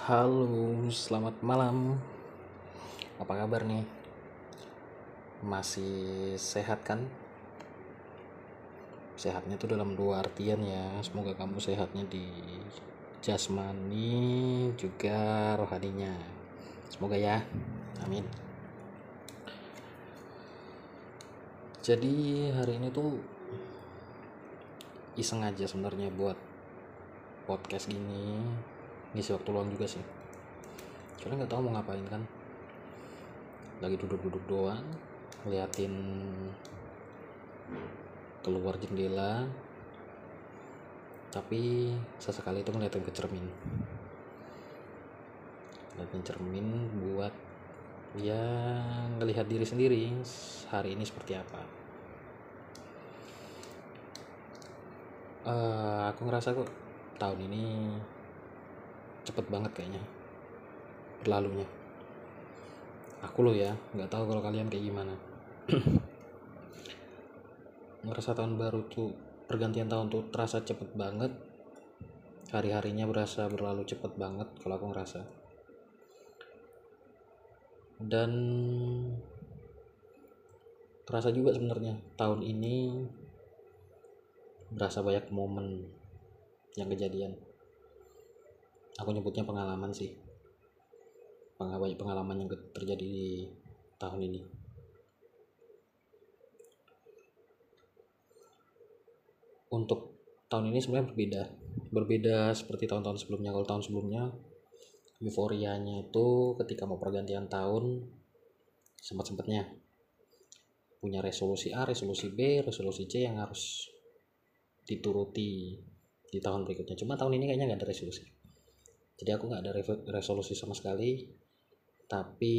Halo, selamat malam. Apa kabar nih? Masih sehat kan? Sehatnya tuh dalam dua artian ya. Semoga kamu sehatnya di jasmani juga rohaninya. Semoga ya. Amin. Jadi hari ini tuh iseng aja sebenarnya buat podcast gini ngisi waktu luang juga sih. Soalnya nggak tahu mau ngapain kan. Lagi duduk-duduk doang ngeliatin keluar jendela. Tapi sesekali itu ngeliatin ke cermin. Ngeliatin cermin buat ya ngelihat diri sendiri hari ini seperti apa. Uh, aku ngerasa kok tahun ini cepet banget kayaknya. Berlalunya. Aku loh ya nggak tahu kalau kalian kayak gimana. Ngerasa tahun baru tuh pergantian tahun tuh terasa cepet banget. Hari-harinya berasa berlalu cepet banget kalau aku ngerasa. Dan terasa juga sebenarnya tahun ini berasa banyak momen yang kejadian aku nyebutnya pengalaman sih. Banyak pengalaman yang terjadi di tahun ini. Untuk tahun ini sebenarnya berbeda. Berbeda seperti tahun-tahun sebelumnya. Kalau tahun sebelumnya euforianya itu ketika mau pergantian tahun sempat-sempatnya punya resolusi A, resolusi B, resolusi C yang harus dituruti di tahun berikutnya. Cuma tahun ini kayaknya nggak ada resolusi jadi aku nggak ada resolusi sama sekali. Tapi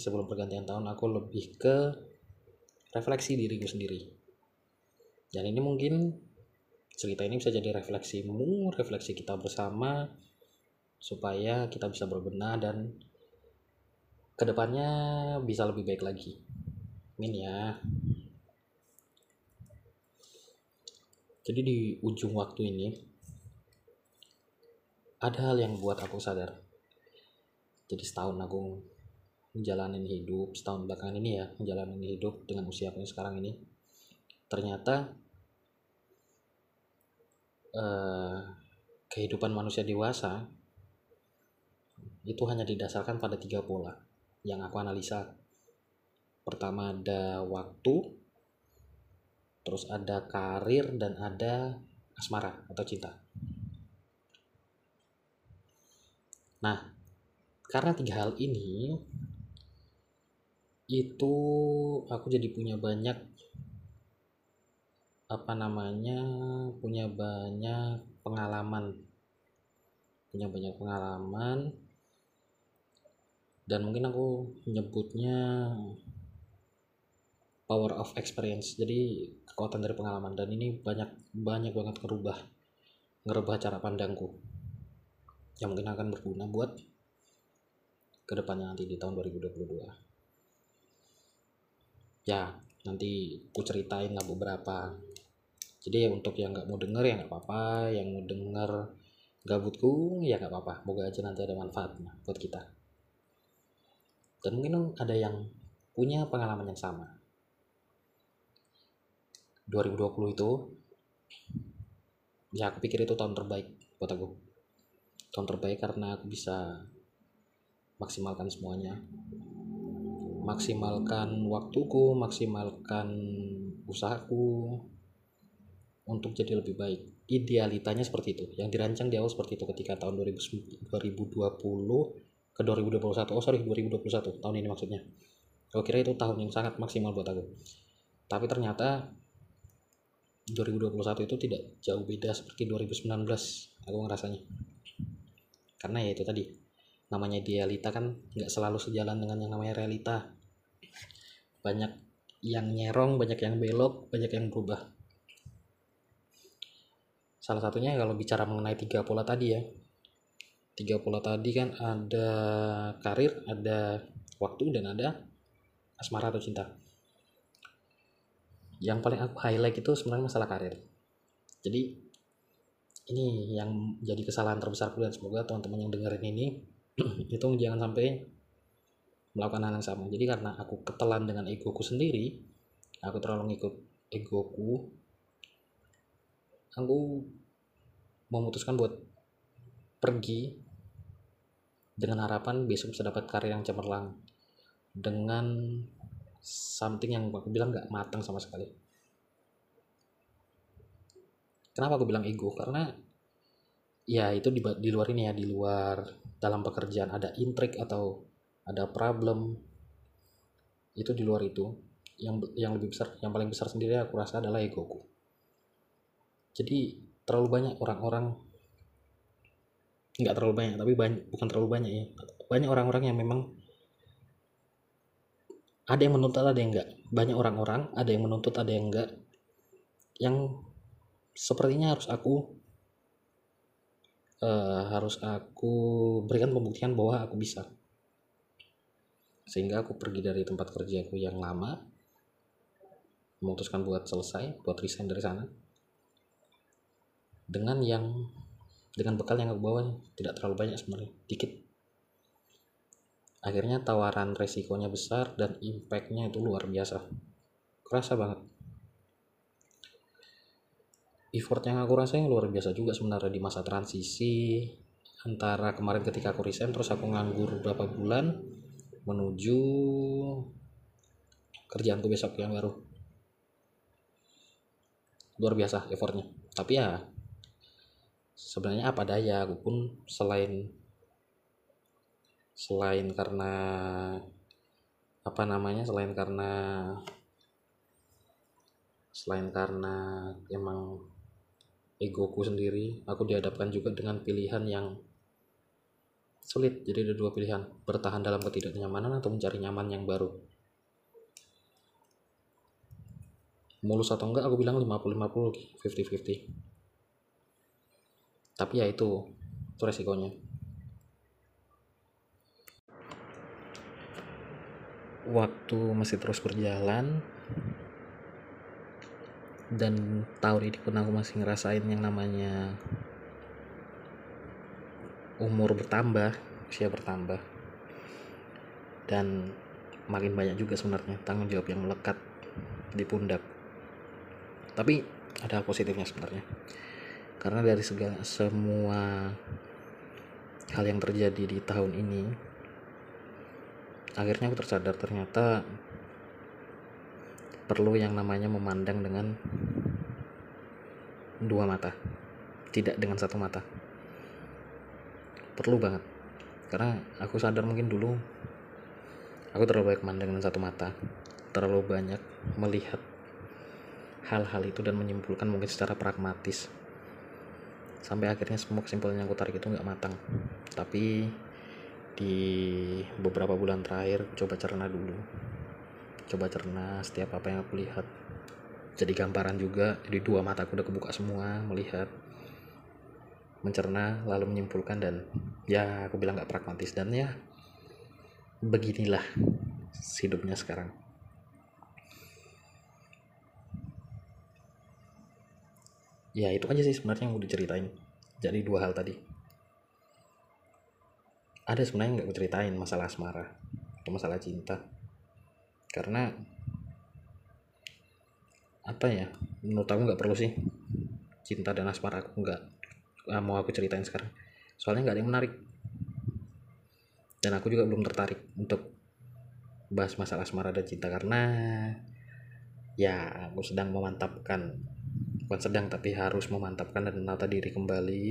sebelum pergantian tahun aku lebih ke refleksi diriku sendiri. Dan ini mungkin cerita ini bisa jadi refleksimu refleksi kita bersama supaya kita bisa berbenah dan ke depannya bisa lebih baik lagi. Amin ya. Jadi di ujung waktu ini ada hal yang buat aku sadar. Jadi setahun aku menjalani hidup setahun belakangan ini ya menjalani hidup dengan usia aku sekarang ini. Ternyata eh, kehidupan manusia dewasa itu hanya didasarkan pada tiga pola yang aku analisa. Pertama ada waktu terus ada karir dan ada asmara atau cinta Nah, karena tiga hal ini itu aku jadi punya banyak apa namanya punya banyak pengalaman. Punya banyak pengalaman dan mungkin aku menyebutnya power of experience. Jadi kekuatan dari pengalaman. Dan ini banyak banyak banget ngerubah ngerubah cara pandangku yang mungkin akan berguna buat ke depannya nanti di tahun 2022 ya nanti ku ceritain lah beberapa. Jadi ya untuk yang nggak mau denger ya nggak apa-apa yang mau denger gabutku ya nggak apa-apa. Moga aja nanti ada manfaatnya buat kita. Dan mungkin ada yang punya pengalaman yang sama. 2020 itu ya aku pikir itu tahun terbaik buat aku tahun terbaik karena aku bisa maksimalkan semuanya. Maksimalkan waktuku maksimalkan usahaku untuk jadi lebih baik. Idealitanya seperti itu. Yang dirancang di awal seperti itu ketika tahun 2020 ke 2021 oh sorry 2021 tahun ini maksudnya. Aku kira itu tahun yang sangat maksimal buat aku. Tapi ternyata 2021 itu tidak jauh beda seperti 2019 aku ngerasanya karena ya itu tadi namanya idealita kan nggak selalu sejalan dengan yang namanya realita banyak yang nyerong banyak yang belok banyak yang berubah. Salah satunya kalau bicara mengenai tiga pola tadi ya. Tiga pola tadi kan ada karir ada waktu dan ada asmara atau cinta. Yang paling aku highlight itu sebenarnya masalah karir. Jadi ini yang jadi kesalahan terbesarku dan semoga teman-teman yang dengerin ini itu jangan sampai melakukan hal yang sama. Jadi karena aku ketelan dengan egoku sendiri aku terlalu ngikut egoku aku memutuskan buat pergi dengan harapan besok bisa dapat karya yang cemerlang dengan something yang aku bilang gak matang sama sekali kenapa aku bilang ego? Karena ya itu di, di luar ini ya di luar dalam pekerjaan. Ada intrik atau ada problem itu di luar itu. Yang yang lebih besar yang paling besar sendiri aku rasa adalah egoku. Jadi terlalu banyak orang-orang nggak terlalu banyak tapi banyak bukan terlalu banyak ya. Banyak orang-orang yang memang ada yang menuntut ada yang enggak banyak orang-orang ada yang menuntut ada yang enggak yang sepertinya harus aku uh, harus aku berikan pembuktian bahwa aku bisa. Sehingga aku pergi dari tempat kerjaku yang lama memutuskan buat selesai buat resign dari sana. Dengan yang dengan bekal yang aku bawa tidak terlalu banyak sebenarnya dikit. Akhirnya tawaran resikonya besar dan impactnya itu luar biasa. Kerasa banget effort yang aku rasain luar biasa juga sebenarnya di masa transisi. Antara kemarin ketika aku resign terus aku nganggur beberapa bulan menuju kerjaanku besok yang baru. Luar biasa effortnya. Tapi ya sebenarnya apa daya aku pun selain selain karena apa namanya selain karena selain karena emang egoku sendiri aku dihadapkan juga dengan pilihan yang sulit. Jadi ada dua pilihan bertahan dalam ketidaknyamanan atau mencari nyaman yang baru. Mulus atau enggak aku bilang 50-50 50-50 tapi ya itu itu resikonya. Waktu masih terus berjalan dan tahun ini pun aku masih ngerasain yang namanya umur bertambah usia bertambah. Dan makin banyak juga sebenarnya tanggung jawab yang melekat di pundak. Tapi ada positifnya sebenarnya. Karena dari segala semua hal yang terjadi di tahun ini akhirnya aku tersadar ternyata perlu yang namanya memandang dengan dua mata tidak dengan satu mata. Perlu banget. Karena aku sadar mungkin dulu aku terlalu banyak memandang dengan satu mata terlalu banyak melihat hal-hal itu dan menyimpulkan mungkin secara pragmatis. Sampai akhirnya semua kesimpulan yang aku tarik itu nggak matang. Tapi di beberapa bulan terakhir coba cerna dulu coba cerna setiap apa yang aku lihat. Jadi gambaran juga jadi dua mata aku udah kebuka semua melihat mencerna lalu menyimpulkan dan ya aku bilang gak pragmatis dan ya beginilah hidupnya sekarang. Ya itu aja sih sebenarnya yang udah diceritain. Jadi dua hal tadi. Ada sebenarnya nggak ceritain masalah asmara atau masalah cinta karena apa ya menurut aku nggak perlu sih. Cinta dan asmara aku nggak mau aku ceritain sekarang. Soalnya nggak ada yang menarik. Dan aku juga belum tertarik untuk bahas masalah asmara dan cinta karena ya aku sedang memantapkan bukan sedang tapi harus memantapkan dan menata diri kembali.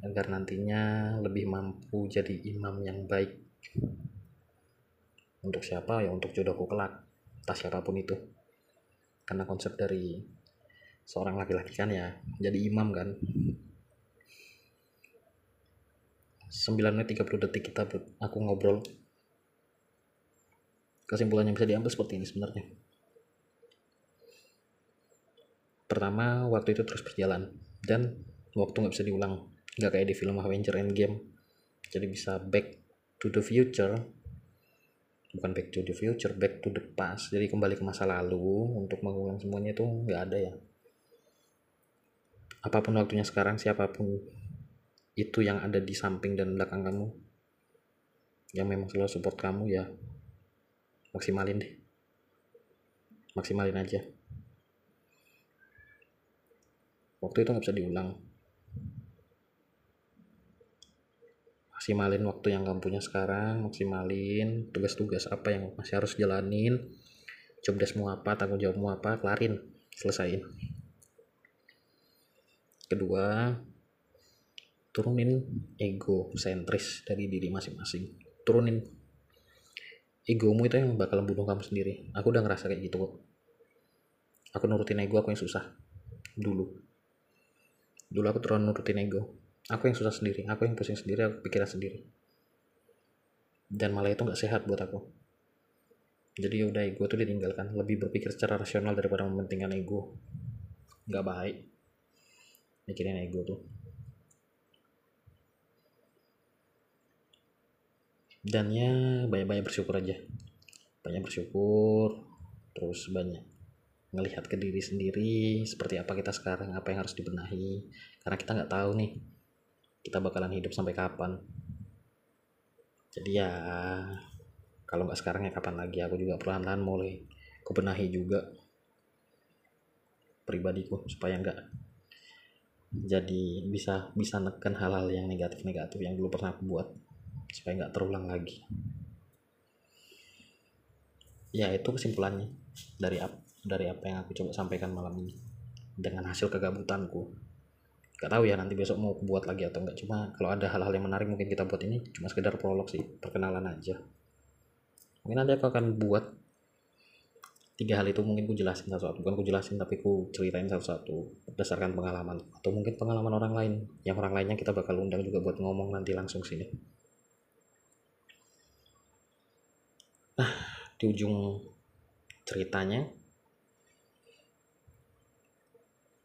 Agar nantinya lebih mampu jadi imam yang baik untuk siapa? Ya untuk jodohku kelak. Entah siapa pun itu. Karena konsep dari seorang laki-laki kan ya jadi imam kan. 9 menit 30 detik kita aku ngobrol. Kesimpulan yang bisa diambil seperti ini sebenarnya. Pertama waktu itu terus berjalan. Dan waktu nggak bisa diulang. Nggak kayak di film Avenger Endgame. Jadi bisa back to the future bukan back to the future back to the past. Jadi kembali ke masa lalu untuk mengulang semuanya itu nggak ada ya. Apa pun waktunya sekarang siapa pun itu yang ada di samping dan belakang kamu yang memang selalu support kamu ya maksimalin deh. Maksimalin aja. Waktu itu nggak bisa diulang maksimalin waktu yang kamu punya sekarang maksimalin tugas-tugas apa yang masih harus jalanin. Jobdeskmu apa tanggung jawabmu apa kelarin selesain. Kedua turunin ego sentris dari diri masing-masing. Turunin. Egomu itu yang bakal membunuh kamu sendiri. Aku udah ngerasa kayak gitu kok. Aku nurutin ego aku yang susah. Dulu. Dulu aku terlalu nurutin ego aku yang susah sendiri. Aku yang pusing sendiri aku pikiran sendiri. Dan malah itu nggak sehat buat aku. Jadi ya udah ego tuh ditinggalkan. Lebih berpikir secara rasional daripada mementingkan ego. Nggak baik. Mikirin ego tuh. Dan ya banyak-banyak bersyukur aja. Banyak bersyukur. Terus banyak ngelihat ke diri sendiri seperti apa kita sekarang apa yang harus dibenahi. Karena kita nggak tahu nih kita bakalan hidup sampai kapan? Jadi ya kalau nggak sekarang ya kapan lagi? Aku juga perlahan-lahan mulai kubenahi juga pribadiku supaya nggak jadi bisa bisa neken hal-hal yang negatif-negatif yang dulu pernah aku buat supaya nggak terulang lagi. Ya itu kesimpulannya dari dari apa yang aku coba sampaikan malam ini dengan hasil kegabutanku Gak tahu ya nanti besok mau buat lagi atau enggak cuma kalau ada hal-hal yang menarik mungkin kita buat ini cuma sekedar prolog sih perkenalan aja. Mungkin nanti aku akan buat tiga hal itu mungkin ku jelasin satu-satu. Bukan ku jelasin tapi ku ceritain satu-satu berdasarkan pengalaman. Atau mungkin pengalaman orang lain. Yang orang lainnya kita bakal undang juga buat ngomong nanti langsung sini. Nah di ujung ceritanya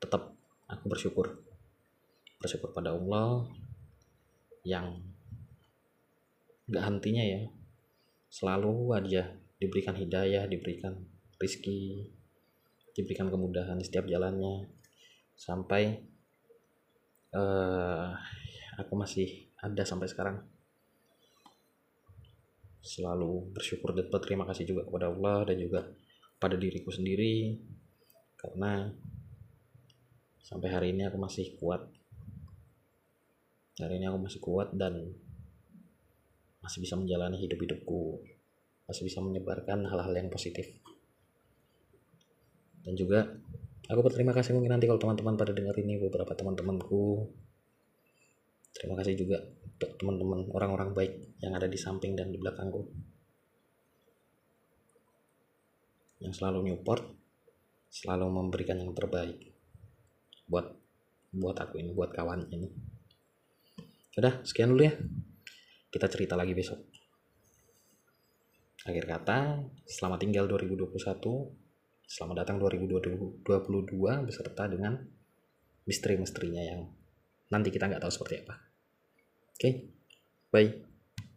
tetap aku bersyukur bersyukur pada Allah yang gak hentinya ya. Selalu aja diberikan hidayah diberikan rizki diberikan kemudahan di setiap jalannya. Sampai uh, aku masih ada sampai sekarang. Selalu bersyukur dan berterima kasih juga kepada Allah dan juga pada diriku sendiri. Karena sampai hari ini aku masih kuat hari ini aku masih kuat dan masih bisa menjalani hidup-hidupku. Masih bisa menyebarkan hal-hal yang positif. Dan juga aku berterima kasih mungkin nanti kalau teman-teman pada dengar ini beberapa teman-temanku. Terima kasih juga untuk teman-teman orang-orang baik yang ada di samping dan di belakangku. Yang selalu nyupport selalu memberikan yang terbaik buat buat aku ini buat kawan ini Udah, sekian dulu ya. Kita cerita lagi besok. Akhir kata, selamat tinggal 2021. Selamat datang 2022 beserta dengan misteri-misterinya yang nanti kita nggak tahu seperti apa. Oke, okay? bye.